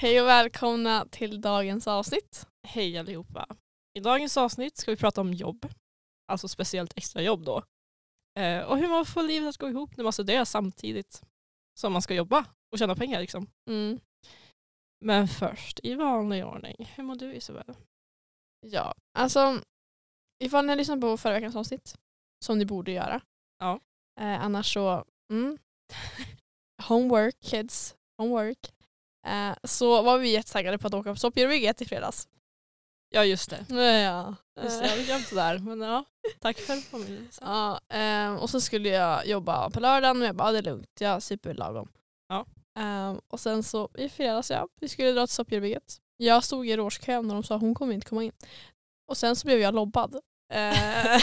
Hej och välkomna till dagens avsnitt. Hej allihopa. I dagens avsnitt ska vi prata om jobb. Alltså speciellt extrajobb då. Eh, och hur man får livet att gå ihop när man studerar samtidigt som man ska jobba och tjäna pengar liksom. Mm. Men först, i vanlig ordning, hur mår du Isabel? Ja, alltså ifall ni har lyssnat på förra veckans avsnitt, som ni borde göra. Ja. Eh, annars så, mm. homework kids, homework. Eh, så var vi jättetaggade på att åka på soppgörbygget i fredags. Ja just det. Ja. Just det jag hade glömt det där. Men ja, tack för påminnelsen. Ja, ehm, och så skulle jag jobba på lördagen och jag bara, "Ja, det är lugnt, jag super lagom. Ja. Ehm, och sen så i fredags, ja, vi skulle dra till soppgörbygget. Jag stod i rådskön och de sa hon kommer inte komma in. Och sen så blev jag lobbad. Eh,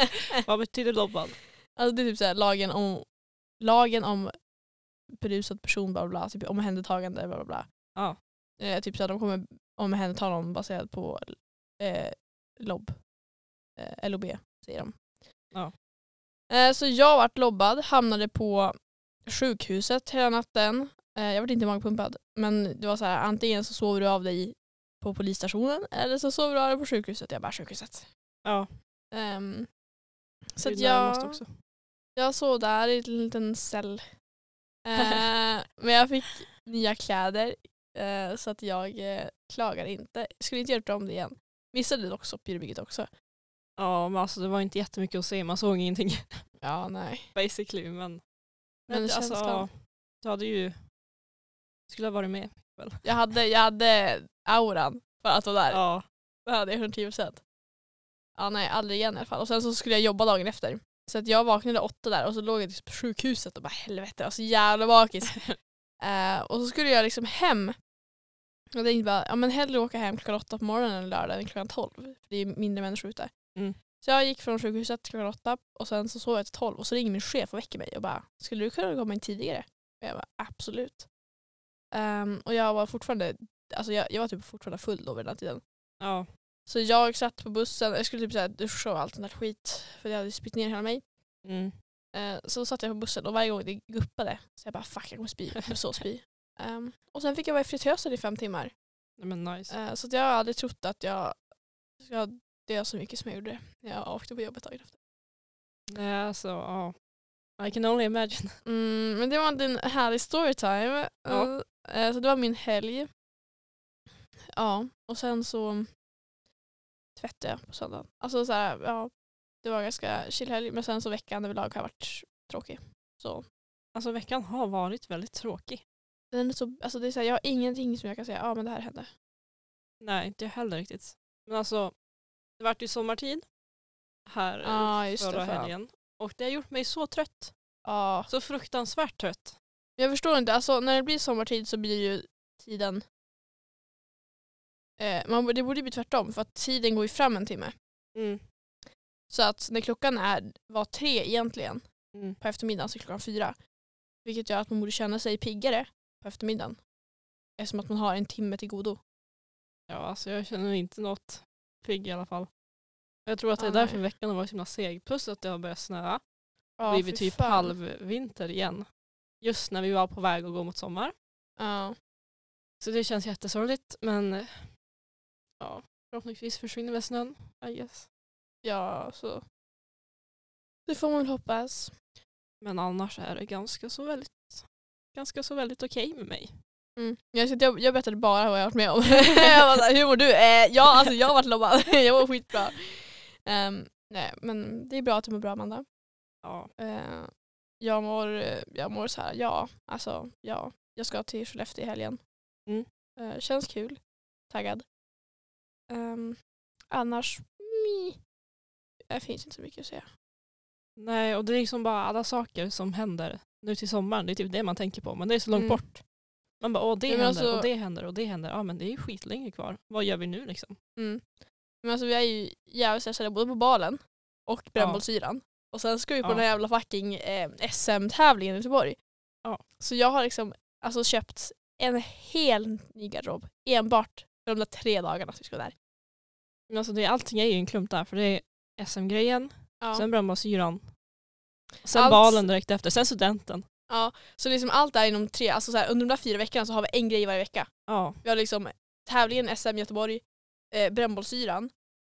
Vad betyder lobbad? alltså det är typ såhär lagen om, lagen om berusad person, bla bla, typ omhändertagande, bla bla bla. Ja. Eh, typ såhär de kommer omhänderta någon baserat på eh, LOB. Eh, LOB säger de. Ja. Eh, så jag vart lobbad, hamnade på sjukhuset hela natten. Eh, jag vart inte magpumpad. Men det var så här, antingen så sover du av dig på polisstationen eller så sover du av dig på sjukhuset. Jag bara sjukhuset. Ja, Ehm, så att jag, jag sov där i en liten cell. Eh, men jag fick nya kläder eh, så att jag eh, klagar inte. Skulle inte gjort om det igen. Missade dock soppgörbygget också. Ja men alltså det var inte jättemycket att se, man såg ingenting Ja, nej. basically. Men, Men men alltså, du hade ju, skulle ha varit med. Väl? Jag hade, jag hade auran för att vara där. Ja. Det hade jag 110%. Ja, nej, aldrig igen i alla fall. Och sen så skulle jag jobba dagen efter. Så att jag vaknade åtta där och så låg jag typ på sjukhuset och bara helvete, jag var så jävla bakis. Eh, och så skulle jag liksom hem. Och jag tänkte bara, ja men hellre åka hem klockan åtta på morgonen en lördag än klockan tolv. För det är mindre människor ute. Mm. Så jag gick från sjukhuset klockan åtta och sen så sov jag till tolv och så ringer min chef och väcker mig och bara, skulle du kunna komma in tidigare? Och jag bara, absolut. Ehm, och jag var fortfarande, alltså jag, jag var typ fortfarande full då vid den här tiden. ja. Så jag satt på bussen, jag skulle typ såhär duscha och allt sånt där skit för jag hade spytt ner hela mig. Mm. Eh, så satt jag på bussen och varje gång det guppade så jag bara fuck jag kommer spy, jag kommer så spy. Ehm, och sen fick jag vara i fritösen i fem timmar. Men nice. Eh, så jag har aldrig trott att jag ska dö så mycket som jag gjorde när jag åkte på jobbet dagen efter. Nej, alltså, ja. I can only imagine. Mm, men det var en härlig storytime. Ja. Eh, så det var min helg. Ja, och sen så tvättade jag på söndagen. Alltså så här, ja, det var ganska chill helg men sen så veckan överlag har varit tråkig. Så Alltså veckan har varit väldigt tråkig. den är så, alltså det är så här, jag har ingenting som jag kan säga, ja men det här hände. Nej, inte jag heller riktigt. Men alltså, det vart ju sommartid här det, förra fan. helgen. Och det har gjort mig så trött. Ja. Så fruktansvärt trött. Jag förstår inte, alltså när det blir sommartid så blir ju tiden eh, man, det borde ju bli tvärtom för att tiden går ju fram en timme. Mm. Så att när klockan är, var tre egentligen Mm. på eftermiddagen så är klockan fyra. Vilket gör att man borde känna sig piggare på eftermiddagen. Eftersom att man har en timme till godo. Ja, alltså jag känner inte något pigg i alla fall. Jag tror att det är Ah, därför nej. veckan har varit så himla seg. Plus att det har börjat snöa. Ja, blivit fy typ fan. halvvinter igen. Just när vi var på väg att gå mot sommar. Ja. Så det känns jättesorgligt men ja, förhoppningsvis försvinner väl snön. I guess. ja, så. Det får man väl hoppas. Men annars är det ganska så väldigt ganska så väldigt okej med mig. Mm. Jag, jag, jag berättade bara vad jag varit med om. såhär, hur mår du? Eh, ja, alltså jag har varit lobbad. jag var skitbra. Ehm, nej, men det är bra att du mår bra Amanda. Ja. Eh, jag mår, jag mår så här, ja, alltså ja. Jag ska till Skellefteå i helgen. Mm. Eh, känns kul. Taggad. Ehm, annars, mi. Det finns inte så mycket att säga. Nej, och det är liksom bara alla saker som händer nu till sommaren. Det är typ det man tänker på. Men det är så långt Mm. bort. Man bara, åh det men händer alltså- och det händer och det händer. Ja men det är ju skitlänge kvar. Vad gör vi nu liksom? Mm. Men alltså vi är ju jävligt stressade både på balen och brännbollsyran. Och sen ska vi på Ja. den här jävla fucking eh, SM-tävlingen i Göteborg. Ja. Så jag har liksom alltså, köpt en hel ny garderob enbart för de där tre dagarna som vi ska vara där. Men alltså det, allting är ju en klump där. För det är SM-grejen, Ja. sen brännbollsyran Sen Allt- balen direkt efter, sen studenten. Ja, så liksom allt är inom tre, alltså så här, under de där fyra veckorna så har vi en grej varje vecka. Ja. Vi har liksom tävlingen SM Göteborg, eh, brännbollsyran,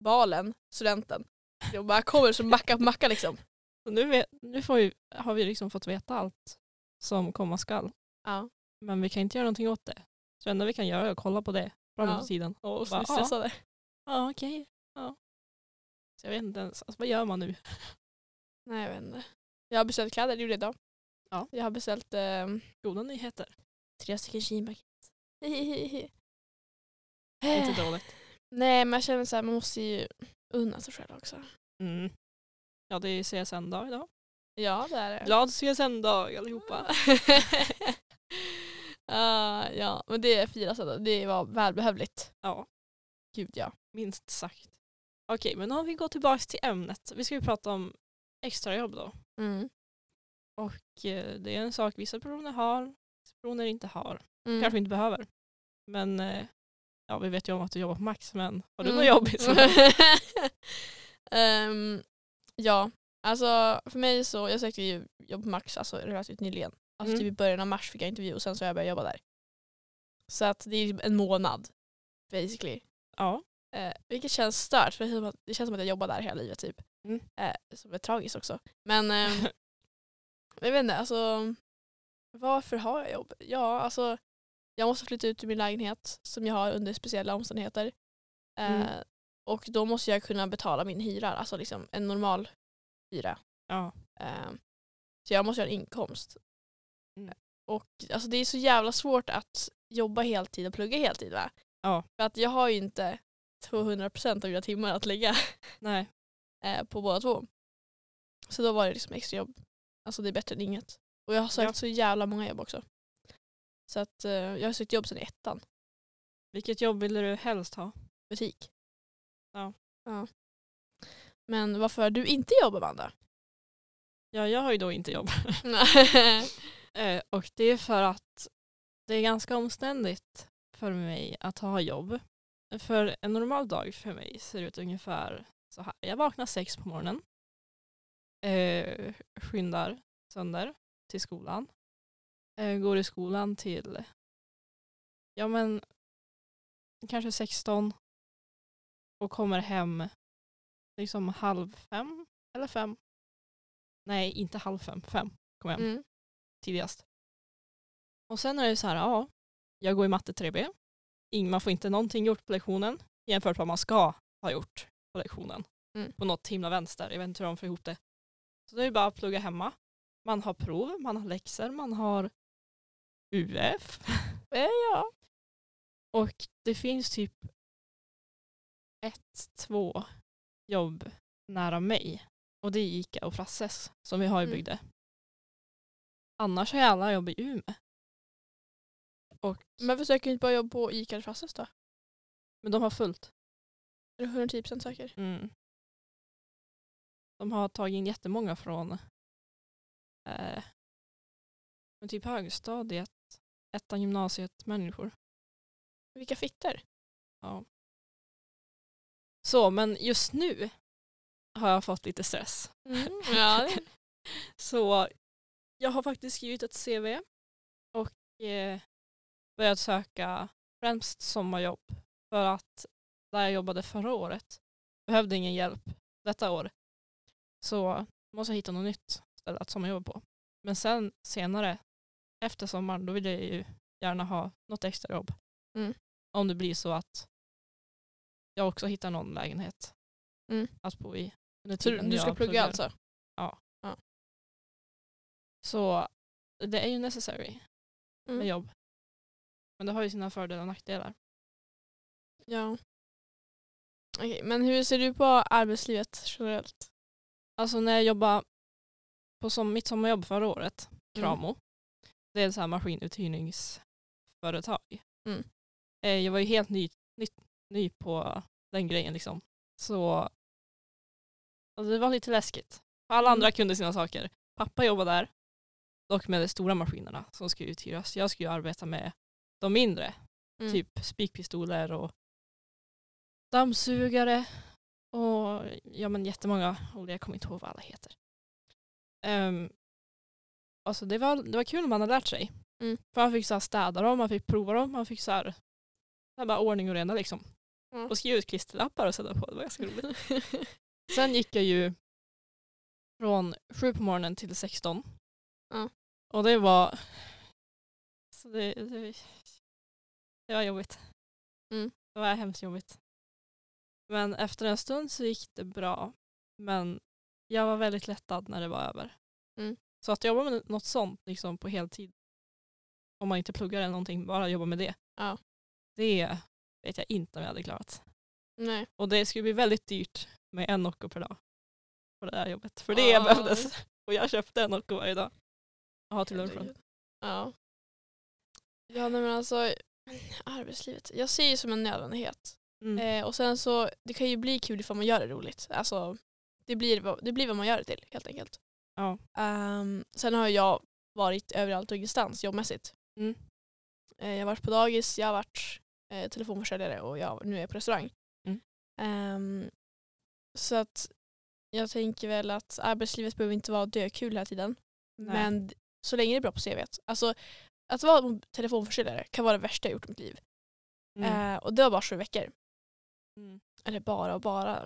balen, studenten. Det bara kommer som macka på macka liksom. Så nu vet, nu får vi, har vi liksom fått veta allt som komma skall. Ja. Men vi kan inte göra någonting åt det. Så det enda vi kan göra är att kolla på det framåt Ja. i tiden. Och så Bara, stressade. Ja, okej. Ja. Så jag vet inte ens, alltså, vad gör man nu? Nej jag vet inte. Jag har beställt kläder, det gjorde jag idag. Ja. Jag har beställt eh, Goda nyheter. tre stycken jeanpaket. Inte dåligt. Nej men jag känner så här, man måste ju unna sig själv också. Mm. Ja, det är CSN-dag idag. Ja det är det. Glad CSN-dag allihopa. Ah, ja men det firas ändå. Det var välbehövligt. Ja, Gud ja. minst sagt. Okej, men om vi går tillbaka till ämnet. Vi ska ju prata om extrajobb då. Mm. Och eh, det är en sak vissa personer har, vissa personer inte har. Mm. Kanske inte behöver. Men eh, ja, vi vet ju om att du jobbar på Max, men har du Mm. något jobb i? Ehm, ja, alltså för mig så, jag sökte ju jobb på Max alltså, relativt nyligen. Alltså Mm. typ i början av mars fick jag intervju och sen så har jag börjat jobba där. Så att det är typ en månad basically. Ja. Eh, vilket känns stört för det känns som att- det känns som att jag jobbar där hela livet typ. Mm. Eh, som är tragiskt också. Men ehm, jag vet inte, alltså varför har jag jobb? Ja, alltså jag måste flytta ut ur min lägenhet som jag har under speciella omständigheter. Eh, Mm. Och då måste jag kunna betala min hyra, alltså liksom en normal hyra. ja. Eh, så jag måste ha en inkomst. Mm. Och alltså, det är så jävla svårt att jobba heltid och plugga heltid va? Ja. För att jag har ju inte 200% av mina timmar att lägga Nej. eh, på båda två. Så då var det liksom extra jobb. Alltså det är bättre än inget. Och jag har sökt Ja. så jävla många jobb också. Så att eh, jag har sökt jobb sedan ettan. Vilket jobb vill du helst ha? Butik. Ja. ja. Men varför har du inte jobb Amanda? Ja, jag har ju då inte jobb. Eh, och det är för att det är ganska omständigt för mig att ha jobb. För en normal dag för mig ser ut ungefär så här. Jag vaknar sex på morgonen. Eh, skyndar sönder till skolan. Eh, går i skolan till ja men kanske 16 och kommer hem liksom halv fem eller fem. Nej, inte halv fem, fem kommer jag hem Mm tidigast. Och sen är det så här, ja, jag går i matte 3B. Ing- Man får inte någonting gjort på lektionen jämfört med vad man ska ha gjort på lektionen. Mm. På något himla vänster, jag vet inte hur de får ihop det. Så det är bara att plugga hemma. Man har prov, man har läxor, man har UF. Eh, ja. Och det finns typ ett, två jobb nära mig. Och det är Ica och Frasses som vi har i Mm. Annars har jag alla jobb i Umeå. Och, Men försöker du inte bara jobba på ICA eller Frasses då? men de har fullt. Är du 110% säker? Mm. De har tagit in jättemånga från eh, men typ högstadiet, ettan gymnasiet människor. Vilka fitter? Ja. Så, men just nu har jag fått lite stress. Mm. Ja, Så jag har faktiskt skrivit ett CV och eh, börjat söka främst sommarjobb för att där jag jobbade förra året behövde ingen hjälp detta år. Så måste jag hitta något nytt ställe att sommarjobba på. Men sen senare efter sommaren då vill jag ju gärna ha något extra jobb. Mm. Om det blir så att jag också hittar någon lägenhet Mm. att bo i. Så du, ska plugga alltså? Så det är ju necessary med Mm. jobb. Men det har ju sina fördelar och nackdelar. Ja. Okej, men hur ser du på arbetslivet generellt? Alltså när jag jobbade på som, mitt sommarjobb förra året, Mm. Kramo, det är ett så här maskinuthyrningsföretag. Mm. Eh, Jag var ju helt ny, ny, ny på den grejen liksom. Så alltså det var lite läskigt. Alla Mm. andra kunde sina saker. Pappa jobbade där, dock med de stora maskinerna som skulle uthyras. Jag skulle ju arbeta med de mindre, Mm. typ spikpistoler och dammsugare och ja men jättemånga olika, jag kommer inte ihåg vad alla heter. Um, alltså det var, det var kul när man hade lärt sig. Mm. För man fick så här städa dem, man fick prova dem, man fick så här, så här bara ordning och reda liksom. Mm. Och skriva ut klisterlappar och sätta på, det var ganska roligt. Sen gick jag ju från sju på morgonen till 16. Ja. Och det var så det, det, det var jobbigt. Mm. Det var hemskt jobbigt. Men efter en stund så gick det bra. Men jag var väldigt lättad när det var över. Mm. Så att jobba med något sånt liksom på heltid, om man inte pluggar eller någonting, bara jobba med det. Ja. Det vet jag inte om jag hade klarat. Nej. Och det skulle bli väldigt dyrt med en Nocco per dag på det där jobbet. För det Ja. behövdes. Och jag köpte en Nocco varje dag. Har till lunchen. Ja. Ja nej, men alltså arbetslivet. Jag ser ju som en nödvändighet. Mm. Eh, och sen så, det kan ju bli kul ifall man gör det roligt. Alltså, det blir, det blir vad man gör det till helt enkelt. Ja. Ehm, sen har jag varit överallt och ingenstans jobbmässigt. Mm. Eh, jag har varit på dagis, jag har varit eh, telefonförsäljare och jag, nu är jag på restaurang. Mm. Ehm, så att jag tänker väl att arbetslivet behöver inte vara dökul hela tiden. Nej. Men så länge det är bra på CVt. Alltså, att vara telefonförsäljare kan vara det värsta jag gjort i mitt liv. Mm. Eh, och det var bara sju veckor. Mm. Eller bara och bara.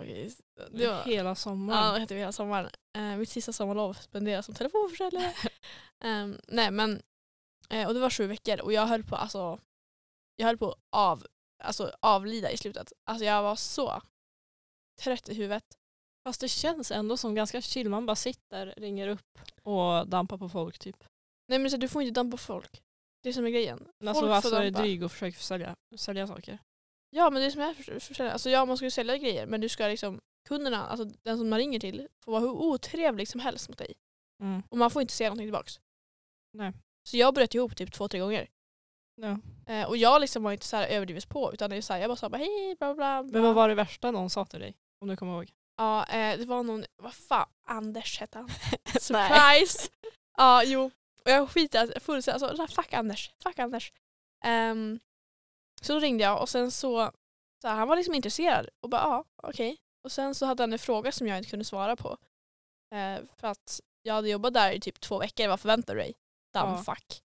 Det var, Hela sommaren. Ja, det hela sommaren. Eh, mitt sista sommarlov spenderade som telefonförsäljare. Ehm, nej men, eh, och det var sju veckor och jag höll på alltså, jag höll på av, alltså, avlida i slutet. Alltså jag var så trött i huvudet. Fast det känns ändå som ganska chill. Man bara sitter, ringer upp och dampar på folk typ. Nej men så, du får inte dampa får Det är som är grejen. Alltså, Folk får alltså är dampa. dryg och försöker sälja, sälja saker. Ja men det är som är för- försäljare. Alltså ja man ska ju sälja grejer men du ska liksom, kunderna, alltså den som man ringer till får vara hur otrevlig som helst mot dig. Mm. Och man får inte säga någonting tillbaks. Nej. Så jag bröt ihop typ två, tre gånger. Ja. Eh, och jag liksom var inte så här överdrivet på utan det är så här, jag bara sa bara hej bla bla bla. Men vad var det värsta någon sa till dig? Om du kommer ihåg. Ja eh, det var någon, vad fan, Anders hette han. Surprise! ja jo. Och jag skiter jag fullständigt, alltså fuck Anders, fuck Anders. Ehm, så då ringde jag och sen så, så här, han var liksom intresserad och bara ja okej. Och sen så hade han en fråga som jag inte kunde svara på. Eh, för att jag hade jobbat där i typ två veckor, vad förväntar du dig? Dumb Ja. fuck.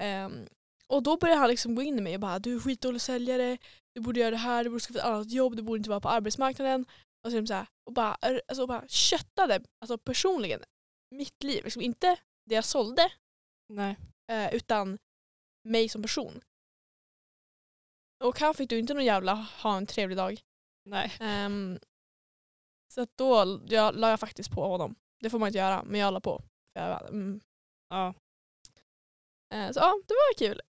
Ehm, och då började han liksom gå in i mig och bara du är skitdålig säljare, du borde göra det här, du borde skaffa ett annat jobb, du borde inte vara på arbetsmarknaden. Och, så, så här, och, bara, alltså, och bara köttade alltså personligen mitt liv. Liksom inte det jag sålde Nej. eh, utan mig som person. Och han fick du inte någon jävla ha en trevlig dag. Nej. Ehm, så då jag, la jag faktiskt på honom. Det får man inte göra, men jag la på. Jag, mm. Ja. Eh, så ja, det var kul.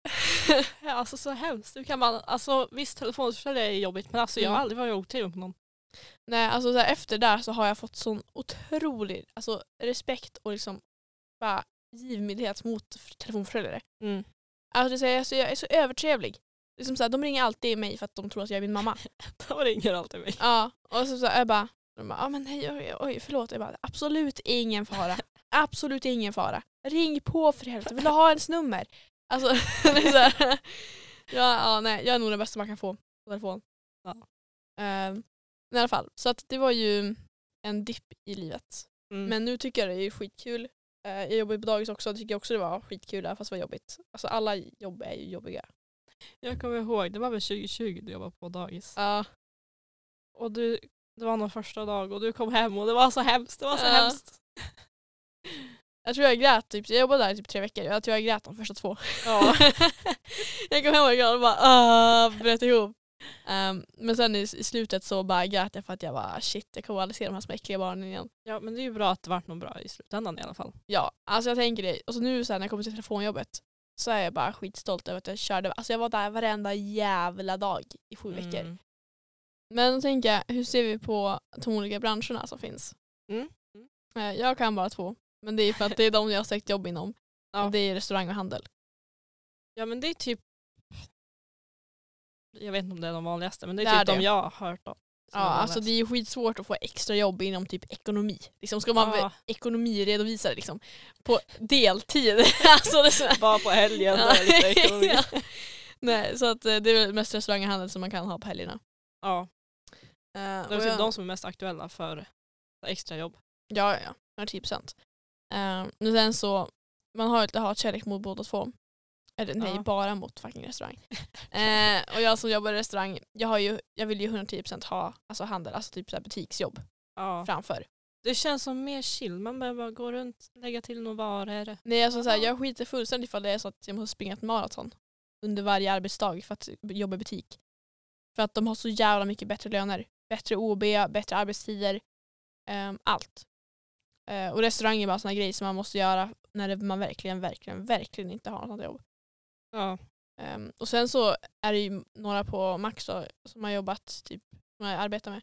Alltså så hemskt. Kan man, alltså visst telefonförsäljare är jobbigt men alltså jag har Mm. aldrig varit otrevlig på någon. Nej, alltså så här, efter där så har jag fått sån otrolig alltså, respekt och liksom bara givmildhet mot telefonförsäljare. Mm. Alltså, det är så, jag, är så, övertrevlig. Liksom så här, de ringer alltid mig för att de tror att jag är min mamma. De ringer alltid mig. Ja, och så, så här, jag bara, de bara ah, men hej, oj, oj, förlåt. Jag bara, absolut ingen fara. Absolut ingen fara. Ring på för helvete, vill du ha ens nummer? Alltså, det ja, ja, nej, jag är nog den bästa man kan få på telefon. Ja. Ehm, men i alla fall, så att det var ju en dipp i livet. Mm. Men nu tycker jag det är skitkul. Eh, jag jobbar ju på dagis också, tycker jag också det var skitkul fast det var jobbigt. Alltså alla jobb är ju jobbiga. Jag kommer ihåg, det var väl 2020 du jobbade på dagis. Ja. Och du, det var någon första dag och du kom hem och det var så hemskt. Det var så Ja. hemskt. Jag tror jag grät, typ, jag jobbade där i typ tre veckor, jag tror jag grät de första två. Ja. jag kom hem och grät och bara ah, bröt ihop. Ehm, men sen i, i slutet så bara grät jag för att jag bara shit jag kommer aldrig se de här små äckliga barnen igen. ja men det är ju bra att det vart något bra i slutändan i alla fall. Ja, alltså jag tänker det. Och så nu så här, när jag kommer till telefonjobbet så är jag bara skitstolt över att jag körde. Alltså jag var där varenda jävla dag i sju veckor. Mm. Men då tänker jag, hur ser vi på de olika branscherna som finns? Mm. Eh, Jag kan bara två. Men det är för att det är de jag har sökt jobb inom. Ja. Det är restaurang och handel. Ja men det är typ jag vet inte om det är de vanligaste men det är, Det är typ de det. jag har hört om. Ja, alltså det är skitsvårt att få extra jobb inom typ ekonomi. Liksom ska man Ja. ekonomiredovisare liksom, på deltid. alltså det så Bara på helgen. Ja. lite ekonomi. Ja. Nej, så att eh, det är väl mest restaurang och handel som man kan ha på helgerna. ja. Eh, Det är typ jag- de som är mest aktuella för extra jobb. Ja, ja, ja. 110 procent. Eh, men sen så, man har ju lite hatkärlek mot båda två. Eller nej, Ja. bara mot fucking restaurang. eh, och jag som jobbar i restaurang, jag, har ju, jag vill ju 110% ha alltså handel, alltså typ så här butiksjobb Ja. framför. Det känns som mer chill. Man behöver bara gå runt, lägga till några varor. Nej, alltså så här, jag skiter fullständigt ifall det är så att jag måste springa ett maraton under varje arbetsdag för att jobba i butik. För att de har så jävla mycket bättre löner. Bättre OB, bättre arbetstider. ehm, allt. Eh, och restaurang är bara såna grejer som man måste göra när man verkligen, verkligen, verkligen inte har något jobb. Ja. Ehm, och sen så är det ju några på Max då, som har jobbat, typ, som jag arbetar med,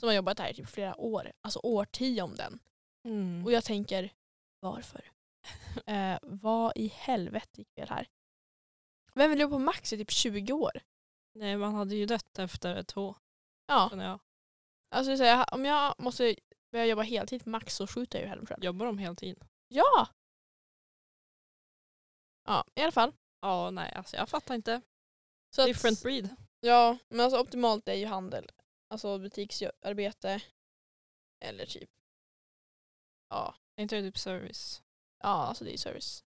som har jobbat här i typ flera år. Alltså årtionden. Mm. Och jag tänker, varför? eh, vad i helvete gick fel här? Vem vill jobba på Max i typ 20 år? Nej, man hade ju dött efter två. Ja, känner jag. alltså så här, om jag måste börja jobba heltid på Max så skjuter jag ju hellre mig själv. Jobbar de heltid? Ja! Ja, i alla fall. Ja, nej, alltså jag fattar inte. Så att, Different breed. Ja, men alltså optimalt är ju handel. Alltså butiksarbete. Eller typ, ja, inte det typ service? ja alltså det är service.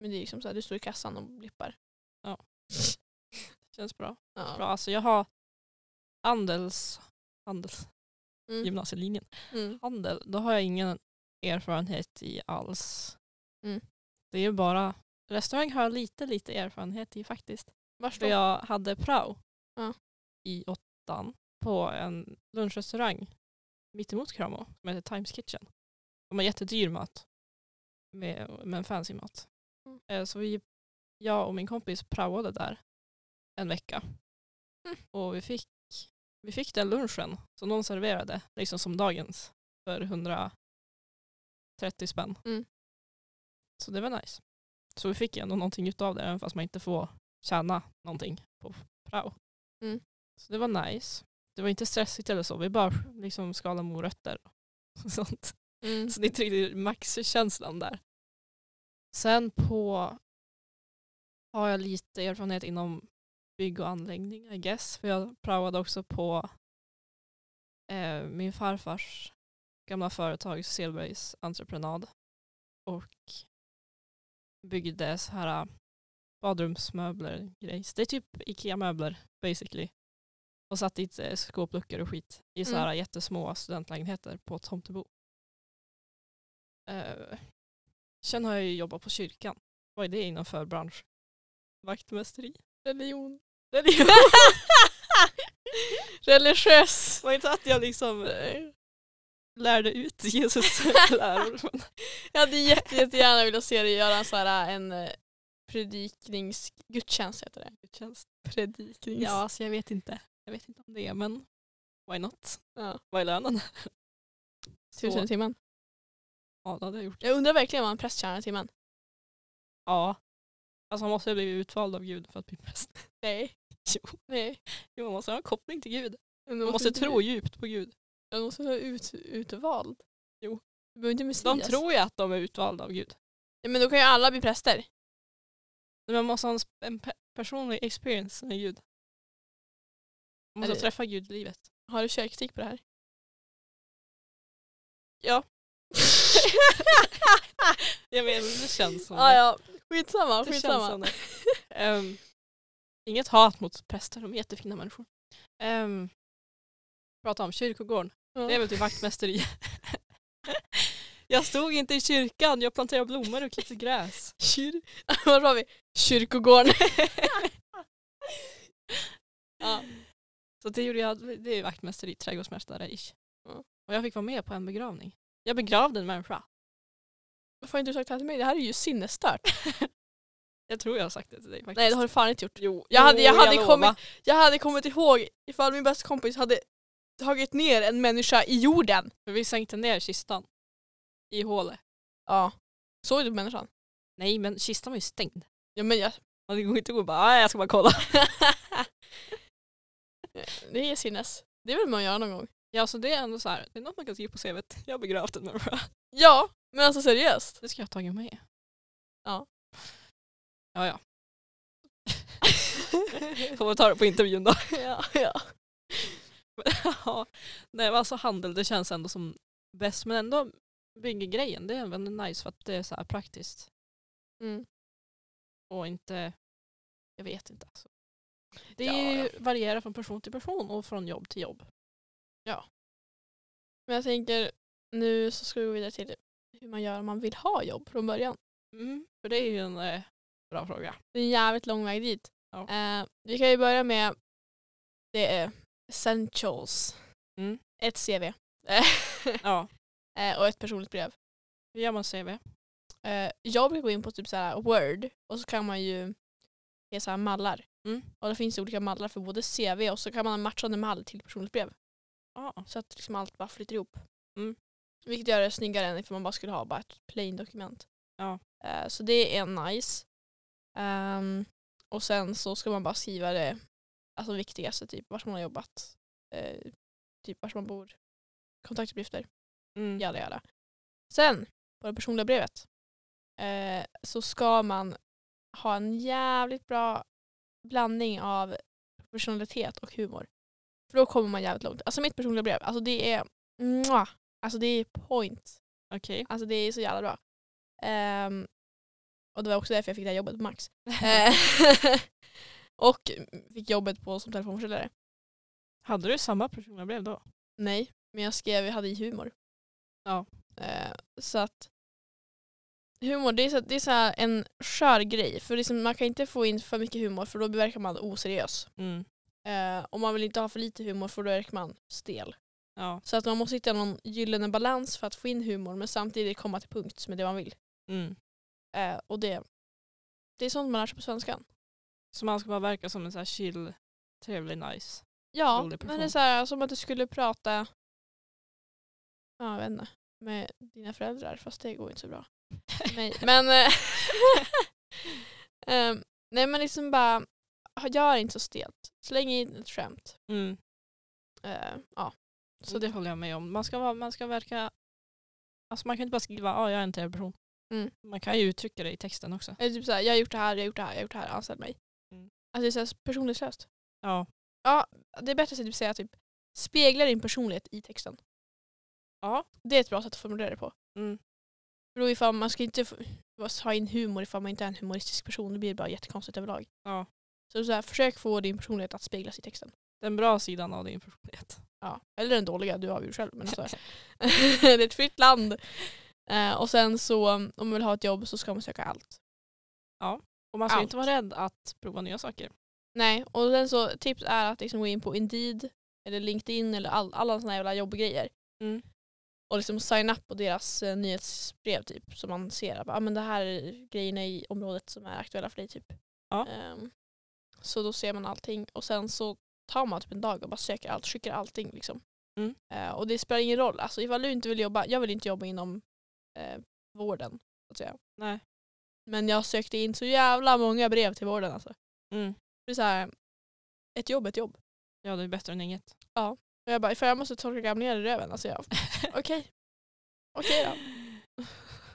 Men det är liksom så här, du står i kassan och blippar. Känns bra. Ja. bra. Alltså jag har handels, handels Mm. gymnasielinjen. Mm. Handel, då har jag ingen erfarenhet i alls. Mm. Det är ju bara, restaurang har jag lite lite erfarenhet i faktiskt. Vars För då? jag hade prao Ja. i åttan på en lunchrestaurang mittemot Kramo som heter Times Kitchen. De har jättedyr mat. Med, men fancy mat. Mm. Eh, Så vi, jag och min kompis praoade där en vecka. Mm. Och vi fick, vi fick den lunchen som de serverade, liksom som dagens, för 130 spänn. Mm. Så det var nice. Så vi fick ändå någonting utav det, även fast man inte får tjäna någonting på prao. Mm. Så det var nice. Det var inte stressigt eller så, vi bara liksom skalade morötter och sånt. Mm. Så det är inte riktigt maxkänslan där. Sen på har jag lite erfarenhet inom bygg och anläggning I guess. För jag praoade också på eh, min farfars gamla företag Silbergs entreprenad. Och byggde så här badrumsmöbler grejs. Det är typ Ikea-möbler basically. Och satt dit eh, skåpluckor och skit i så här jättesmå studentlägenheter på Tomtebo. Sen har jag ju jobbat på kyrkan. Vad är det inom för bransch? Vaktmästeri? Religion. Religion. Religiös. var inte att jag liksom lärde ut Jesus läror. Jag hade jätte, jättegärna velat se dig göra en, så här, en eh, predikningsgudstjänst heter det. Gudstjänst. Prediknings... Ja, alltså jag vet inte. Jag vet inte om det, men why not? Ja. Vad är lönen? Tusen i timmen. ja, det hade jag gjort. Jag undrar verkligen vad en präst tjänar i timmen. Ja. Alltså man måste ha blivit utvald av Gud för att bli präst. Nej. Jo. Nej. Jo, man måste ha en koppling till Gud. Man måste tro djupt på Gud. De måste vara ut, utvald. Jo. Du behöver inte Messias. De tror ju att de är utvalda av Gud. Ja, men då kan ju alla bli präster. Men man måste ha en, pe- personlig experience med Gud. Man måste Är det- träffa Gud i livet. Har du körkritik på det här? Ja. jag vet, det känns som ah, ja, skitsamma. det skitsamma. som. Ehm, inget hat mot präster, de är jättefina människor. Um, prata om kyrkogården. Det är väl till vaktmästeri. jag stod inte i kyrkan, jag planterade blommor och klippte gräs. Kyr... Var var vi? Kyrkogården. ja. Så det gjorde jag, det är vaktmästeri, trädgårdsmästare ish. Och jag fick vara med på en begravning. Jag begravde en människa. Varför har inte du sagt det här till mig? Det här är ju sinnesstört. Jag tror jag har sagt det till dig faktiskt. Nej det har du fan inte gjort. Jo, Jag hade- jag jo, hade lovar. kommit- Jag hade kommit ihåg ifall min bästa kompis hade tagit ner en människa i jorden. För vi sänkte ner kistan. I hålet. Ja. Såg du människan? Nej men kistan var ju stängd. Ja men jag... Man går inte gå och bara "Ah, jag ska bara kolla. det är sinnes. Det vill man göra någon gång. Ja så det är ändå så här, det är något man kan skriva på CVt. Jag har begravt en människa. Ja, men alltså seriöst. Det ska jag ha tagit med. Ja. Ja ja. Får vi ta det på intervjun då. ja, ja. ja. Nej alltså handel det känns ändå som bäst men ändå bygggrejen, det är väldigt nice för att det är så här praktiskt. Mm. Och inte, jag vet inte alltså. Det Ja, ju- varierar från person till person och från jobb till jobb. Men jag tänker nu så ska vi gå vidare till hur man gör om man vill ha jobb från början. Mm, för det är ju en eh, bra fråga. Det är en jävligt lång väg dit. Ja. Eh, vi kan ju börja med det essentials. Mm. Ett CV Ja, eh, och ett personligt brev. hur gör man CV? Eh, jag brukar gå in på typ så här Word och så kan man ju ge så här mallar. Mm. Och det finns olika mallar för både CV och så kan man ha matchande mall till personligt brev. Ja, Så att liksom allt bara flyter ihop. Mm. Vilket gör det snyggare än ifall man bara skulle ha bara ett plain dokument. Ja. Eh, så det är nice. Ehm, och sen så ska man bara skriva det alltså viktigaste, typ vart man har jobbat, eh, typ vart man bor, kontaktuppgifter, mm. jada jada. Sen på det personliga brevet eh, så ska man ha en jävligt bra blandning av professionalitet och humor. För då kommer man jävligt långt. Alltså mitt personliga brev, alltså det är mwah, alltså det är point. okej. Alltså det är så jävla bra. Ehm, och det var också därför jag fick det här jobbet på Max. Och fick jobbet på som telefonförsäljare. Hade du samma personliga brev då? Nej, men jag skrev, jag hade i humor. Ja. Eh, så att humor, det är, så, det är så här en skör grej. För liksom, man kan inte få in för mycket humor för då verkar man oseriös. Mm. Eh, och man vill inte ha för lite humor för då verkar man stel. Ja. Så att man måste hitta någon gyllene balans för att få in humor men samtidigt komma till punkt med det man vill. Mm. Eh, och det, det är sånt man lär sig på svenskan. Så man ska bara verka som en så här chill, trevlig, nice. Ja, Rolig men det är person. så här, som att du skulle prata ja, jag vet inte, med dina föräldrar fast det går inte så bra. nej, men ehm, nej men liksom bara gör inte så stelt. Släng in ett skämt. Mm. Eh, ja. Så det håller jag med om. Man ska, vara, man ska verka... Alltså man kan inte bara skriva att ah, jag är en trevlig person. Mm. Man kan ju uttrycka det i texten också. Eller typ så här, jag har gjort det här, jag har gjort det här, jag har gjort det här, anställ mig. Alltså det är så här personlighetslöst. Ja. Ja, det är bättre att typ säga typ spegla din personlighet i texten. Ja. Det är ett bra sätt att formulera det på. Mm. För då ifall man ska inte ha in humor ifall man inte är en humoristisk person. Det blir bara jättekonstigt överlag. ja. Så, så här, försök få din personlighet att speglas i texten. Den bra sidan av din personlighet. Ja. Eller den dåliga, du avgör själv. Men alltså, det är ett fritt land. Eh, och sen så om man vill ha ett jobb så ska man söka allt. Och man ska Allt. inte vara rädd att prova nya saker. Nej, och sen så tips är att liksom gå in på Indeed eller LinkedIn eller all, alla sådana jävla jobbgrejer. Mm. Och liksom sign up på deras eh, nyhetsbrev typ. Så man ser att ah, men det här är grejerna i området som är aktuella för dig typ. Ja. Ehm, så då ser man allting och sen så tar man typ en dag och bara söker allt, skickar allting liksom. Mm. Eh, och det spelar ingen roll, alltså ifall du inte vill jobba, jag vill inte jobba inom eh, vården. Så att säga. Nej. Men jag sökte in så jävla många brev till vården alltså. Mm. Det är så här, ett jobb är ett jobb. Ja, det är bättre än inget. Och jag bara, ifall jag måste torka gamlingar i röven, alltså jag, okej. Okej då.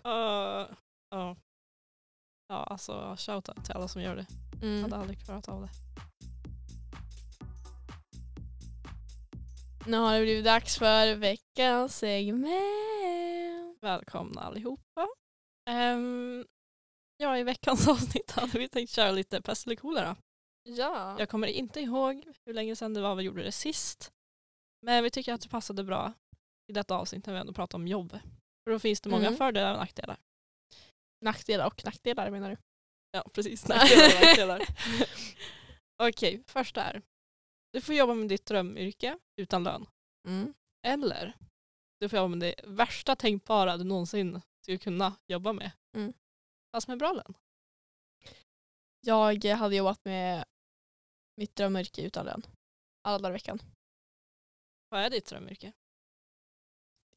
Uh, ja. Ja, alltså shoutout till alla som gör det. Jag Mm. hade aldrig klarat av det. Nu har det blivit dags för veckans segment. Välkomna allihopa. Um, ja, i veckans avsnitt hade vi tänkt köra lite pest eller kolera. Ja. Jag kommer inte ihåg hur länge sedan det var vi gjorde det sist. Men vi tycker att det passade bra i detta avsnitt när vi ändå pratar om jobb. För då finns det många Mm. fördelar och nackdelar. Nackdelar och nackdelar menar du? Ja, precis. Nackdelar och nackdelar. Okej, första är. Du får jobba med ditt drömyrke utan lön. Mm. Eller du får jobba med det värsta tänkbara du någonsin skulle kunna jobba med. Mm. Fast med bra lön. Jag hade jobbat med mitt drömyrke utan lön. Alla dagar i veckan. Vad är ditt drömyrke?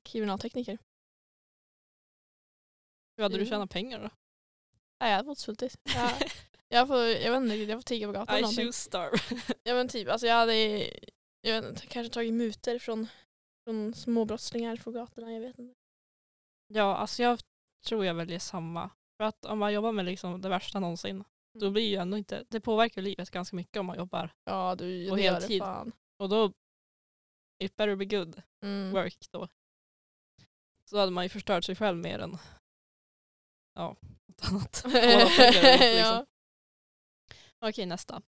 Kriminaltekniker. Hur hade du Mm. tjänat pengar då? Nej, jag hade fått svultit. Jag, jag, får, jag vet inte, jag får tigga på gatan I någonting. choose starve. Ja men typ, alltså jag hade jag vet inte, kanske tagit mutor från, från småbrottslingar på gatorna, jag vet inte. ja, alltså jag tror jag väljer samma. För att om man jobbar med liksom det värsta någonsin, då Mm. blir ju ändå inte, det påverkar livet ganska mycket om man jobbar. Ja du, På heltid. Och då, it better be good Mm. work då. Så hade man ju förstört sig själv mer än ja, något annat. Liksom. ja. Okej, nästa.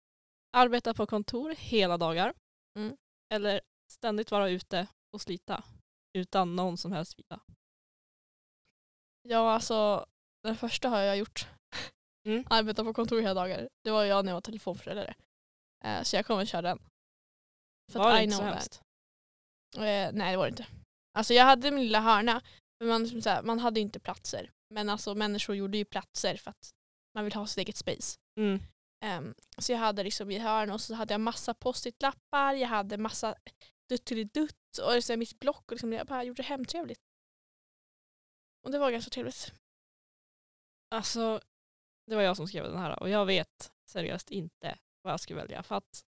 Arbeta på kontor hela dagar. Mm. Eller ständigt vara ute och slita utan någon som helst vila. ja, alltså den första har jag gjort. Mm. Arbeta på kontor hela dagar. Det var jag när jag var telefonförsäljare. Eh, så jag kommer köra den. För Var det inte så hemskt? Eh, nej det var det inte. Alltså jag hade min lilla hörna. Men man, här, man hade ju inte platser. Men alltså människor gjorde ju platser för att man vill ha sitt eget space. Mm. Ehm, så jag hade liksom i hörn och så hade jag massa post-it-lappar, jag hade massa dutt-dutt och så mitt block och liksom, jag bara gjorde det hemtrevligt. Och det var ganska trevligt. Alltså, det var jag som skrev den här och jag vet seriöst inte vad jag ska välja. För att,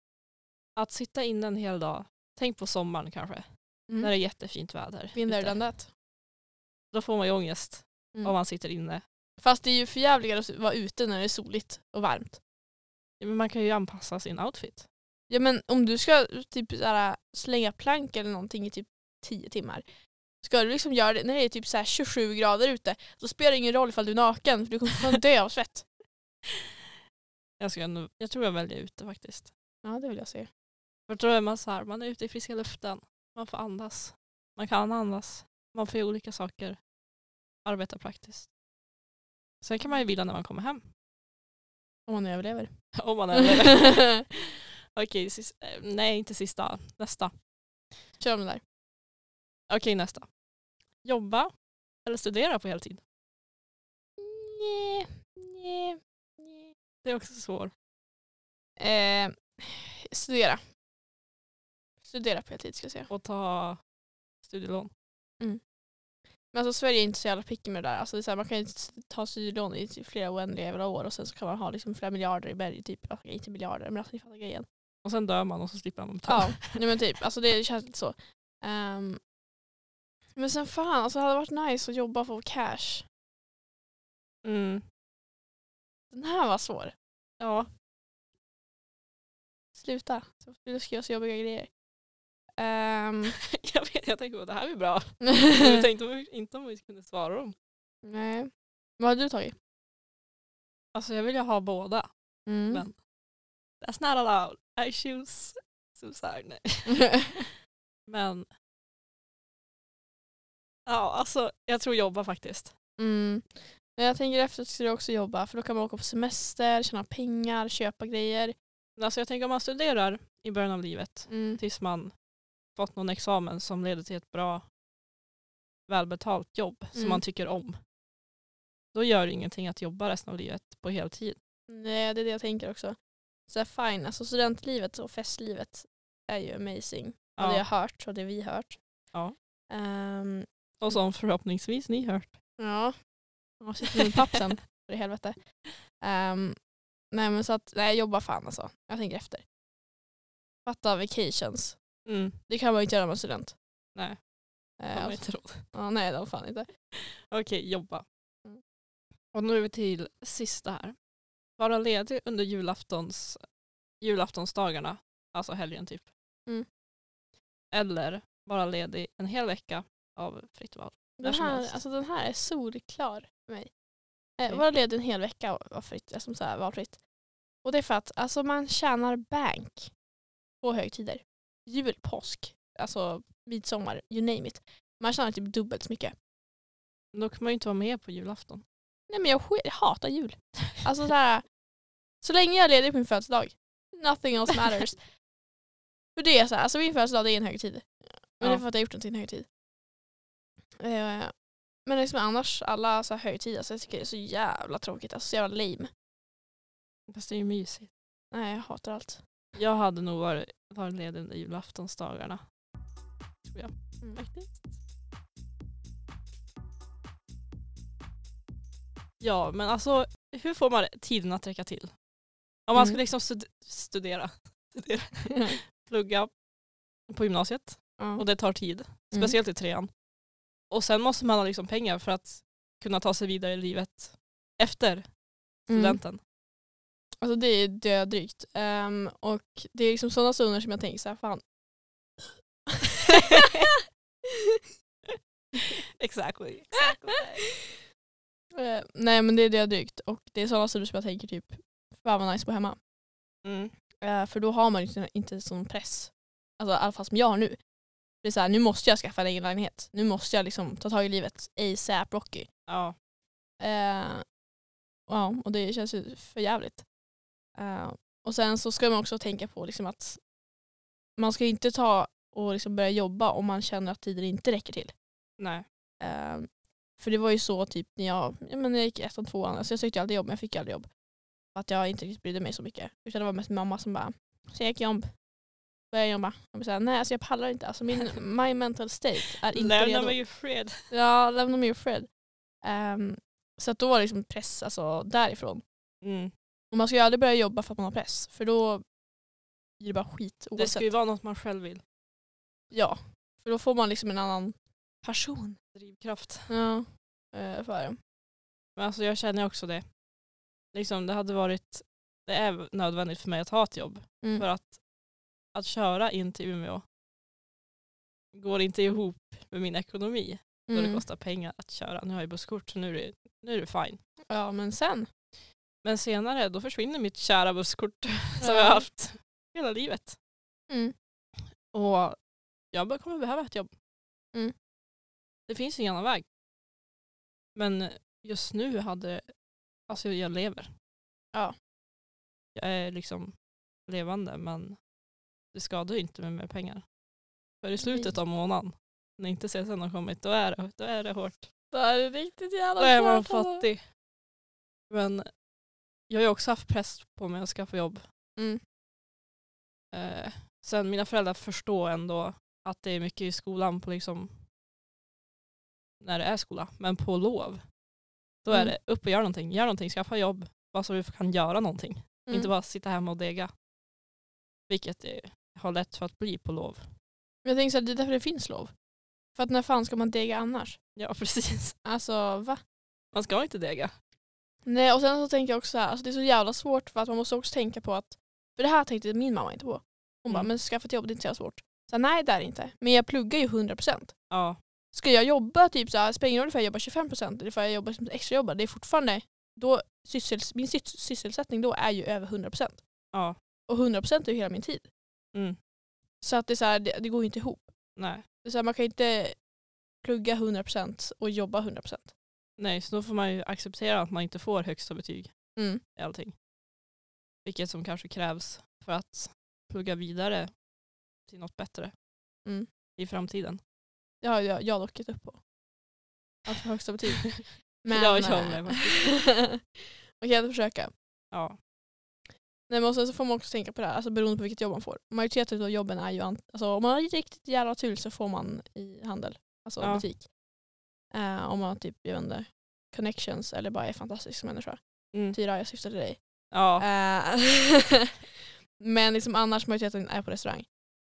att sitta inne en hel dag, tänk på sommaren kanske, när det är jättefint väder. That. Då får man ju ångest Mm. om man sitter inne. Fast det är ju för jävligare att vara ute när det är soligt och varmt. Ja, Men man kan ju anpassa sin outfit. Ja men om du ska typ såhär, slänga plank eller någonting i typ 10 timmar. Ska du liksom göra det när det är typ såhär 27 grader ute så spelar det ingen roll ifall du är naken för du kommer fan dö av svett. Jag, ska ändå, jag tror jag väljer ute faktiskt. Ja det vill jag se. För då är man så här, man är ute i friska luften, man får andas. Man kan andas, man får göra olika saker, arbeta praktiskt. Sen kan man ju vila när man kommer hem. Om man överlever. Om man överlever. Okej, sis- eh, nej inte sista, nästa. Kör om det där. Okej, nästa. Jobba eller studera på heltid? Nej, nej, nej. Det är också svårt. Eh, studera. Studera på heltid ska jag säga. Och ta studielån. Men alltså Sverige är inte så jävla picky med det där. Alltså det är så här, man kan ju ta studielån i typ flera oändliga jävla år och sen så kan man ha liksom flera miljarder i berg. Typ. Alltså, inte miljarder men alltså ni fattar grejen. Och sen dör man och så slipper man betala. Ja, nej men typ. Alltså det känns lite så. Ehm, men sen fan, alltså det hade varit nice att jobba för cash. Mm. Den här var svår. Ja. Sluta. Du ska göra så jobbiga grejer. Um, jag vet, jag tänkte att det här är bra. Jag tänkte om vi- inte om vi kunde svara dem. nej. Vad hade du tagit? Alltså jag vill ju ha båda. Mm. Men- That's not allowed. I choose suicide. Men ja, alltså jag tror jobba faktiskt. Mm. Men jag tänker efter skulle jag också jobba för då kan man åka på semester, tjäna pengar, köpa grejer. Alltså jag tänker om man studerar i början av livet Mm. tills man fått någon examen som leder till ett bra välbetalt jobb som Mm. man tycker om. Då gör det ingenting att jobba resten av livet på heltid. Nej, det är det jag tänker också. Så här, fine, alltså studentlivet och festlivet är ju amazing. Och det jag har hört och det vi hört. Ja. Ehm, Och som förhoppningsvis ni hört. ja. Jag sitter med pappsen, för i helvete. Ehm, nej men så att, nej jobba fan alltså. Jag tänker efter. Fatta vacations. Mm. Det kan man ju inte göra med student. Nej, Eh, de har alltså, inte råd. ja, nej det har fan inte. Okej, jobba. Mm. Och nu är vi till sista här. Vara ledig under julaftons, julaftonsdagarna, alltså helgen typ. Mm. Eller vara ledig en hel vecka av fritt val. Den som här, alltså, den här är solklar för mig. Eh. Vara ledig en hel vecka vara fritt, alltså, så här, valfritt. Och det är för att alltså, man tjänar bank på högtider. Jul, påsk, alltså midsommar, you name it. Man tjänar typ dubbelt så mycket. Då kan man ju inte vara med på julafton. Nej men jag, hatar jul. Alltså så, här, så länge jag är ledig på min födelsedag, nothing else matters. för det är så här, alltså min födelsedag det är en högtid. Men det Ja. är för att jag har gjort den till en högtid. Eh, men liksom annars, alla så här högtider, så jag tycker det är så jävla tråkigt. Alltså så jävla lame. Fast det är ju mysigt. Nej jag hatar allt. Jag hade nog varit, varit ledig under julaftonsdagarna. Tror jag Mm. faktiskt. Ja, men alltså hur får man tiden att räcka till? Om man Mm. ska liksom stud- studera, studera, plugga på gymnasiet och det tar tid, Mm. speciellt i trean. Och sen måste man ha liksom pengar för att kunna ta sig vidare i livet efter Mm. studenten. Alltså det är dödrygt. Um, och det är liksom sådana stunder som jag tänker så här, fan. exactly. Eh, nej men det är det jag drygt och det är sådana studier som jag tänker typ, fan vad nice att bo hemma. Mm. Eh, för då har man inte, inte sån press. Alltså i alla fall som jag har nu. Det är så här, nu måste jag skaffa en egen lägenhet. Nu måste jag liksom ta tag i livet. ASAP Rocky. Ja. Eh, ja, och det känns ju för jävligt. Eh, och sen så ska man också tänka på liksom att man ska inte ta och liksom börja jobba om man känner att tiden inte räcker till. Nej. Eh, för det var ju så typ när jag, ja, men jag gick ettan, tvåan, alltså jag sökte alltid jobb men jag fick aldrig jobb. Att jag inte riktigt brydde mig så mycket. Utan det var mest mamma som bara, sök jobb. Börja jobba. Jag bara, såhär, nej alltså jag pallar inte. Alltså min my mental state är inte Lämna redo. mig i fred. Ja, lämna mig i fred. Ehm, så att då var det liksom press alltså, därifrån. Mm. Och man ska ju aldrig börja jobba för att man har press. För då blir det bara skit Det oavsett. ska ju vara något man själv vill. Ja, för då får man liksom en annan person. Drivkraft. Ja, eh, för det. Men alltså jag känner också det. Liksom det hade varit, det är nödvändigt för mig att ha ett jobb. Mm. För att, att köra in till Umeå går inte ihop med min ekonomi. Då det Mm. kostar pengar att köra. Nu har jag busskort så nu är det, nu är det fine. Ja, men sen. Men senare då försvinner mitt kära busskort som Ja. jag har haft hela livet. Mm. Och jag kommer behöva ett jobb. Mm. Det finns ingen annan väg. Men just nu hade, alltså jag lever. Ja. Jag är liksom levande men det skadar ju inte med mer pengar. För i slutet av månaden, när inte CSN har kommit, då är det, då är det hårt. Det här är riktigt jävla Då är man alltså. fattig. Men jag har ju också haft press på mig att skaffa jobb. Mm. Eh, sen mina föräldrar förstår ändå att det är mycket i skolan på liksom när det är skola. Men på lov, då är Mm. det upp och gör någonting. Gör någonting, skaffa jobb. Bara så du kan göra någonting. Mm. Inte bara sitta hemma och dega. Vilket det har lätt för att bli på lov. Jag tänker så här, det är därför det finns lov. För att när fan ska man dega annars? Ja precis. Alltså va? Man ska inte dega. Nej och sen så tänker jag också så här, alltså det är så jävla svårt för att man måste också tänka på att, för det här tänkte min mamma inte på. Hon bara, Mm. men skaffa ett jobb det är inte så jävla svårt. Så här, nej det är det inte. Men jag pluggar ju 100%. Ja. Ska jag jobba typ så här, spelar ingen roll ifall jag jobbar 25% eller ifall jag jobbar som extra jobbar, det är fortfarande, då, syssels, min sys, sysselsättning då är ju över 100%. Ja. Och 100% är ju hela min tid. Mm. Så att det, är så här, det, det går ju inte ihop. Nej. Det är så här, man kan inte plugga 100% och jobba 100%. Nej, så då får man ju acceptera att man inte får högsta betyg Mm. i allting. Vilket som kanske krävs för att plugga vidare till något bättre Mm. i framtiden. Det har jag, jag dock gett upp på. Att få högsta betyg. Men, Ja, jag eh, med Man kan ändå försöka. Ja. Nej, men sen så får man också tänka på det här, alltså beroende på vilket jobb man får. Majoriteten av jobben är ju, alltså, om man har riktigt jävla tur så får man i handel, alltså Ja. butik. Eh, om man har typ, jag vet inte, connections eller bara är fantastisk människa. Mm. Tyra, jag syftar till dig. Ja. Eh, men liksom annars majoriteten är på restaurang.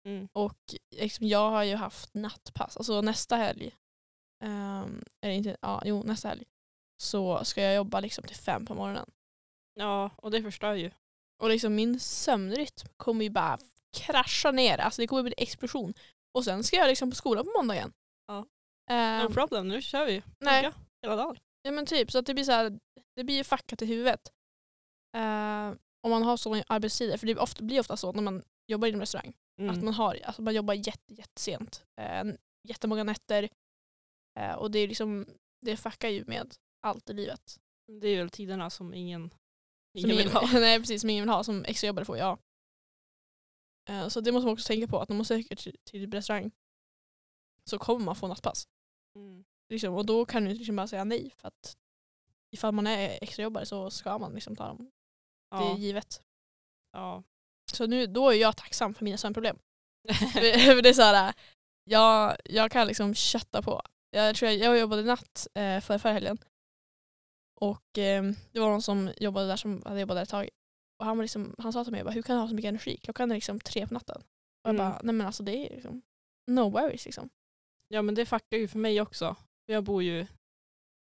Mm. Och liksom, jag har ju haft nattpass, alltså nästa helg, ehm, eller inte, ja, jo nästa helg, så ska jag jobba liksom till fem på morgonen. ja, och det förstör ju. Och liksom min sömnrytm kommer ju bara krascha ner, alltså det kommer bli explosion. Och sen ska jag liksom på skolan på måndag igen. Ja. Ehm, No problem, nu kör vi. nej. Hela dagen. Ja men typ, så att det blir så här, det blir ju fuckat i huvudet. Eh, om man har sådana arbetstider, för det ofta, blir ofta så när man jobbar inom restaurang. Mm. Att man, har, alltså man jobbar jätte, jättesent. Eh, jättemånga nätter. Eh, och det är liksom, det fuckar ju med allt i livet. Det är väl tiderna som ingen, Som ingen vill ha. nej precis, som ingen vill ha, som extrajobbare får, ja. Eh, så det måste man också tänka på, att när man söker till, till restaurang så kommer man få nattpass. Mm. Liksom, och då kan du inte liksom bara säga nej, för att ifall man är extrajobbare så ska man liksom ta dem. Det är Ja. givet. ja. Så nu, då är jag tacksam för mina sömnproblem. för det är så här, jag, jag kan liksom chatta på. Jag tror jag, jag jobbade natt eh, för förra helgen. Och eh, det var någon som jobbade där som hade jobbat där ett tag. Och han, var liksom, han sa till mig, bara, hur kan du ha så mycket energi? Klockan är liksom tre på natten. Och jag Mm. bara, nej men alltså det är liksom, no worries liksom. ja men det fuckar ju för mig också. För Jag bor ju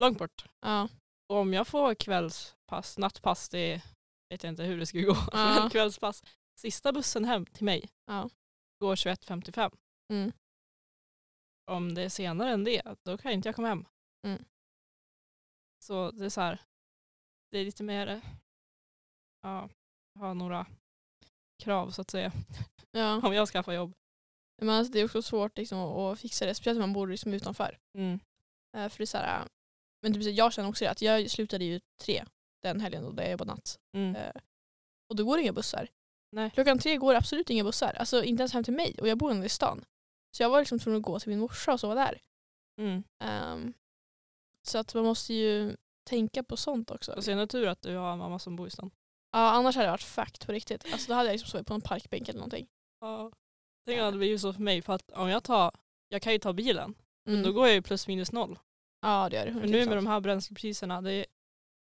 långt bort. Ja, Och om jag får kvällspass, nattpass, det vet jag inte hur det skulle gå. Ja. Men kvällspass, sista bussen hem till mig Ja. går 21.55. mm. om det är senare än det, då kan inte jag komma hem. Mm. Så det är så här, det är lite mer, ja, ha några krav så att säga. Ja. Om jag skaffar jobb. Men alltså, det är också svårt liksom, att fixa det, speciellt om man bor liksom, utanför. Mm. Eh, för det är så här, men typ, jag känner också det, att jag slutade ju tre den helgen då jag jobbade natt. Mm. Eh, och då går det inga bussar. Nej. Klockan tre går absolut inga bussar. Alltså inte ens hem till mig och jag bor ändå i stan. Så jag var liksom tvungen att gå till min morsa och sova där. Mm. Ehm, så att man måste ju tänka på sånt också. Sen är det tur att du har en mamma som bor i stan. Ja, annars hade det varit fakt på riktigt. Alltså, då hade jag liksom sovit på en parkbänk eller någonting. Ja. Tänk om det blivit så för mig, för att om jag tar, jag kan ju ta bilen, Mm. men då går jag ju plus minus noll. Ja det gör det. För nu 100%. med de här bränslepriserna, det är,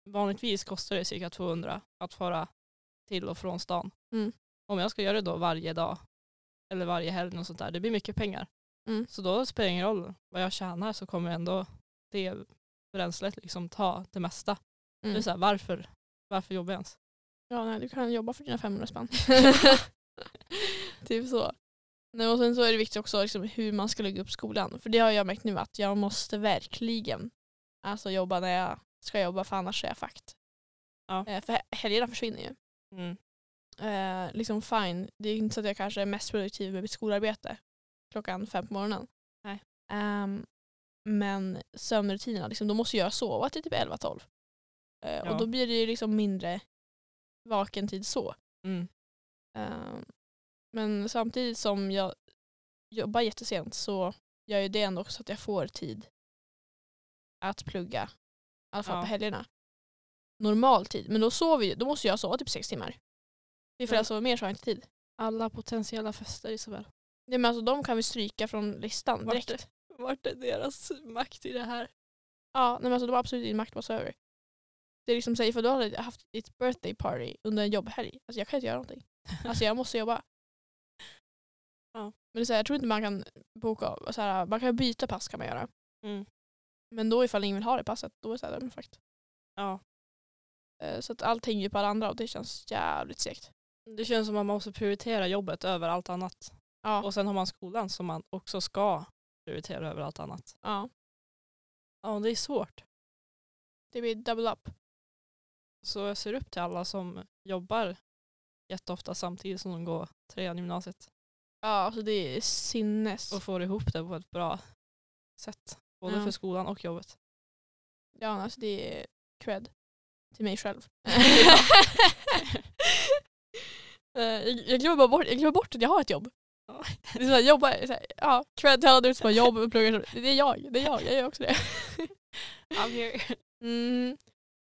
vanligtvis kostar det cirka 200 att fara till och från stan. Mm. Om jag ska göra det då varje dag, eller varje helg och sånt där, det blir mycket pengar. Mm. Så då spelar det ingen roll vad jag tjänar så kommer ändå det bränslet liksom ta det mesta. Det är Mm. så här, varför, varför jobbar jag ens? Ja, nej, du kan jobba för dina 500 spänn. typ så. Nej, och sen så är det viktigt också liksom, hur man ska lägga upp skolan. För det har jag märkt nu att jag måste verkligen alltså, jobba när jag ska jobba för annars är jag fakt. Ja. Eh, för he- helgerna försvinner ju. Mm. Eh, liksom fine, det är inte så att jag kanske är mest produktiv med mitt skolarbete klockan fem på morgonen. Nej. Ehm, men sömnrutinerna, liksom, då måste jag sova till typ 11-12. Eh, Ja. Och då blir det ju liksom mindre vakentid så. Mm. Ehm, men samtidigt som jag jobbar jättesent så gör ju det ändå också att jag får tid att plugga. I alla fall Ja. på helgerna. Normal tid. Men då, sover ju, då måste jag sova typ sex timmar. Men- jag sover mer så har jag inte tid. Alla potentiella fester Isabel. Nej, men alltså, de kan vi stryka från listan direkt. Vart är deras makt i det här? Ja, nej, men alltså, de har absolut ingen makt whatsoever. Det är liksom så här, ifall du har haft ditt birthday party under en jobbhelg. Alltså jag kan inte göra någonting. Alltså jag måste jobba. Ja. Men det är så här, jag tror inte man kan boka. Så här, man kan byta pass kan man göra. Mm. Men då ifall ingen vill ha det passet, då är det så här, men fakt. Ja. Eh, Så att allt hänger ju på alla andra och det känns jävligt segt. Det känns som att man måste prioritera jobbet över allt annat. Ja. Och sen har man skolan som man också ska prioritera över allt annat. ja. Ja, det är svårt. Det blir double up. Så jag ser upp till alla som jobbar jätteofta samtidigt som de går trean gymnasiet. Ja, alltså det är sinnes. Och får ihop det på ett bra sätt. Både Ja. för skolan och jobbet. Ja, alltså det är cred till mig själv. Eh, jag, glömmer bort, jag glömmer bort att jag har ett jobb. Ja. Det är så här, jobba, så här, ja, cred till alla du som har jobb och pluggar. Det är jag, det är jag, jag gör också det. I'm here. Mm.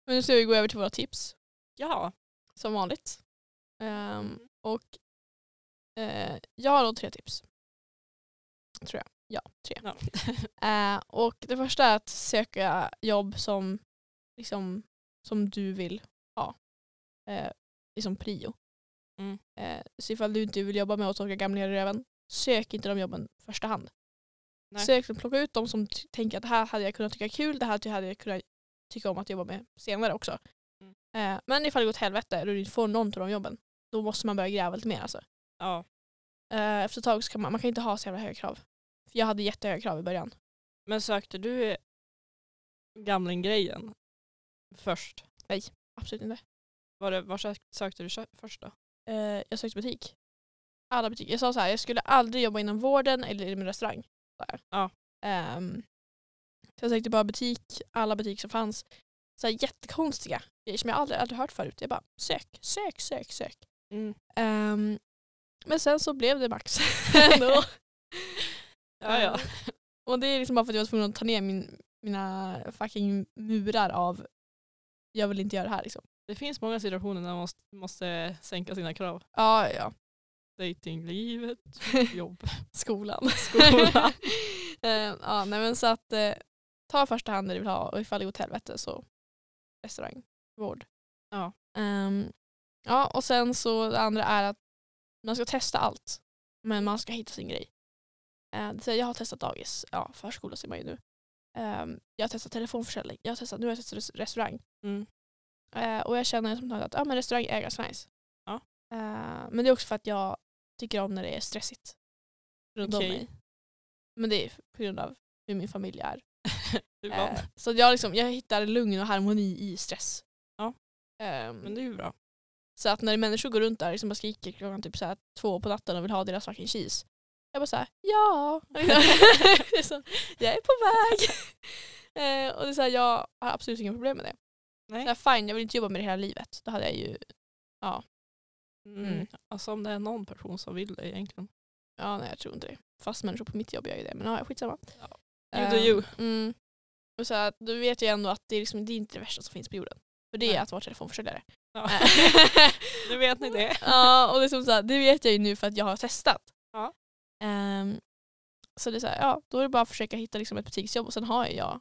Men nu ska vi gå över till våra tips, Ja. som vanligt. Ehm, och eh, jag har då tre tips. Tror jag. Ja, tre. Ja. Eh, och det första är att söka jobb som, liksom, som du vill ha. Eh, liksom prio. Mm. Eh, så ifall du inte vill jobba med att torka gamla röven, sök inte de jobben i första hand. Nej. Sök, plocka ut de som tänker att det här hade jag kunnat tycka kul, det här hade jag kunnat tycka om att jobba med senare också. Mm. Eh, men ifall det går åt helvete och du inte får någon av de jobben, då måste man börja gräva lite mer. Alltså. ja. Eh, efter ett tag så kan man, man kan inte ha så jävla höga krav. För jag hade jättehöga krav i början. Men sökte du gamlinggrejen först? Absolut inte. Var det, var sök- sökte du först då? Eh, jag sökte butik. Alla butiker. Jag sa så här, jag skulle aldrig jobba inom vården eller inom restaurang. sa jag. Ja. Ehm, så jag sökte bara butik, alla butiker som fanns. Så här jättekonstiga grejer som jag aldrig, aldrig hört förut. Jag bara sök, sök, sök, sök. Mm. Ehm, men sen så blev det Max ändå. Ja, ja. Eh, och det är liksom bara för att jag var tvungen att ta ner min, mina fucking murar av jag vill inte göra det här liksom. Det finns många situationer där man måste, måste sänka sina krav. Ja, ja. Datinglivet, jobb. Skolan. Skolan. Eh, ja, nej, men så att eh, ta första hand det du vill ha och ifall det går till helvete så restaurang, vård. Ja. Ehm, ja, och sen så det andra är att man ska testa allt. Men man ska hitta sin grej. Eh, det säger, jag har testat dagis, ja förskola ser man ju nu. Ehm, jag har testat telefonförsäljning, jag har testat, nu har jag testat res- restaurang. Mm. Eh, och jag känner som sagt att ja, men restaurang är ganska nice. Ja. Eh, men det är också för att jag tycker om när det är stressigt runt om Okej. mig. Men det är på grund av hur min familj är. Eh, så jag, liksom, jag hittar lugn och harmoni i stress. Ja. Ehm, Men det är ju bra. Så att när människor går runt där liksom och skriker klockan typ så här två på natten och vill ha deras fucking cheese. Jag bara såhär, ja. så, jag är på väg. Eh, och det är så här, jag har absolut inga problem med det. Nej. Så här, fine, jag vill inte jobba med det hela livet. Då hade jag ju, Mm. Mm. Alltså om det är någon person som vill det egentligen. ja nej jag tror inte det. Fast människor på mitt jobb gör ju det. Men ja, skitsamma. You do you. Mm. Och så att, du vet ju ändå att det är, liksom, det är inte det värsta som finns på jorden. För det är Nej. att vara telefonförsäljare. Ja. nu vet ni det. ja, och det, är som så här, det vet jag ju nu för att jag har testat. Ja. Ehm, så det är så här, ja, då är det bara att försöka hitta liksom ett butiksjobb och sen har jag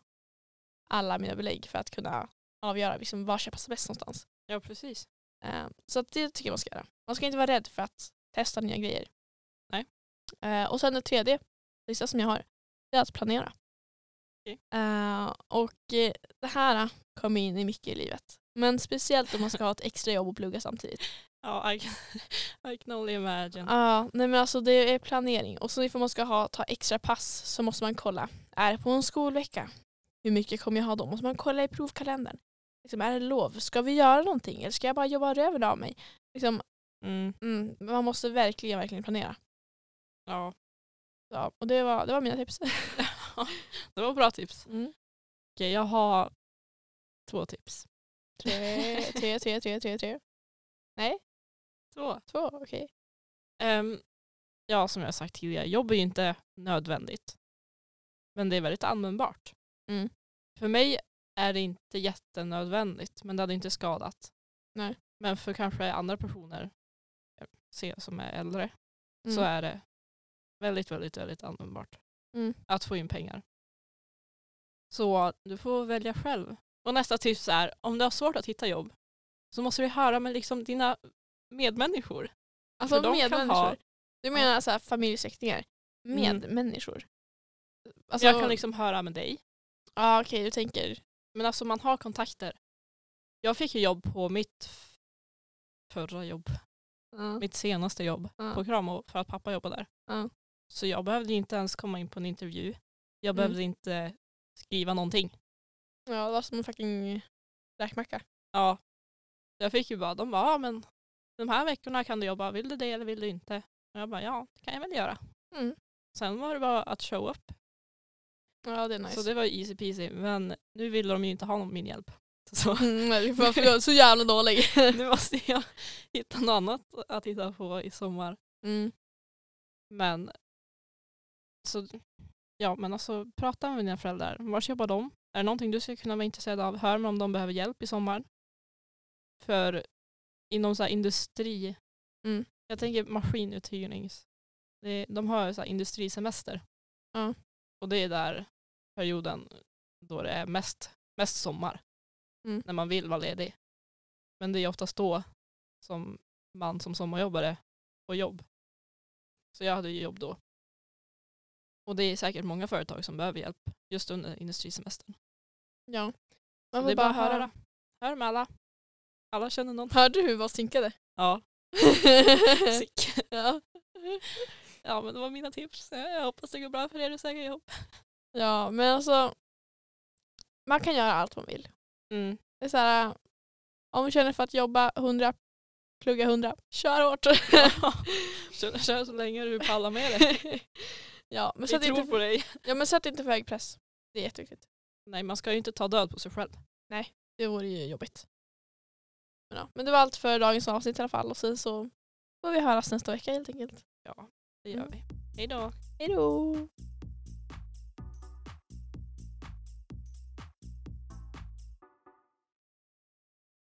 alla mina belägg för att kunna avgöra liksom, var jag passar bäst någonstans. Ja precis. Ehm, så det tycker jag man ska göra. Man ska inte vara rädd för att testa nya grejer. Nej. Eh, och sen det tredje, det sista som jag har, det är att planera. Okej. Eh, och det här kommer in i mycket i livet. Men speciellt om man ska ha ett extra jobb och plugga samtidigt. Ja, I can, I can only imagine. Ja, nej men alltså det är planering. Och så ifall man ska ha, ta extra pass så måste man kolla. Är det på en skolvecka? Hur mycket kommer jag ha då? Måste man kolla i provkalendern? Liksom, är det lov? Ska vi göra någonting? Eller ska jag bara jobba röven av mig? Liksom, Mm. mm, man måste verkligen, verkligen planera. Ja. Ja, och det var, det var mina tips. det var bra tips. Mm. Okej, jag har två tips. Tre, tre, tre, tre, tre, tre. Nej, Två. två, okej. Ehm, ja, som jag sagt tidigare, jobb är ju inte nödvändigt. Men det är väldigt användbart. Mm. För mig är det inte jättenödvändigt, men det hade inte skadat. Nej. Men för kanske andra personer, se som är äldre, Mm. så är det väldigt, väldigt, väldigt användbart. Mm. Att få in pengar. Så du får välja själv. Och nästa tips är, om du har svårt att hitta jobb, så måste du höra med liksom dina medmänniskor. Alltså För medmänniskor. ha- Du menar så här familjesläktingar? Mm. Medmänniskor? Alltså, jag kan liksom höra med dig. Ja okej, du tänker. Men alltså man har kontakter. Jag fick ju jobb på mitt förra jobb, Ja. mitt senaste jobb Ja. på Kramo för att pappa jobbade där. Ja. Så jag behövde inte ens komma in på en intervju. Jag Mm. behövde inte skriva någonting. Ja, det var som en fucking räkmacka. Ja. Jag fick ju bara, de bara, ja men de här veckorna kan du jobba, vill du det eller vill du inte? Och jag bara, ja det kan jag väl göra. Mm. Sen var det bara att show up. Ja, det är nice. Så det var easy peasy. Men nu ville de ju inte ha någon min hjälp. Så Mm, är så jävla dålig. nu måste jag hitta något annat att hitta på i sommar. Mm. Men så, ja men alltså prata med dina föräldrar. Var jobbar de? Är det någonting du skulle kunna vara intresserad av? Hör med om de behöver hjälp i sommar. För inom så här industri, Mm. jag tänker maskinuthyrnings, det, de har så industrisemester. Ja. Och det är där perioden då det är mest, mest sommar. Mm. När man vill vara ledig. Men det är oftast då som man som sommarjobbare får jobb. Så jag hade ju jobb då. Och det är säkert många företag som behöver hjälp just under industrisemestern. Ja. Man det får är bara att höra. Hör med alla. Alla känner någon. Hörde du hur vi stinkade? Ja. Sick. ja. Ja men det var mina tips. Jag hoppas det går bra för er att söka jobb. Ja, men alltså man kan göra allt man vill. Mm. Det är så här, om du känner för att jobba 100, plugga 100, kör hårt. kör, kör så länge du pallar med det. ja, men Vi sätt tror inte, på dig. ja, men sätt inte för hög press. Det är jätteviktigt. Nej man ska ju inte ta död på sig själv. Det vore ju jobbigt. Men, ja, men det var allt för dagens avsnitt i alla fall och sen så får vi höras nästa vecka helt enkelt. Ja det gör Mm. vi. Hej då. Hej då!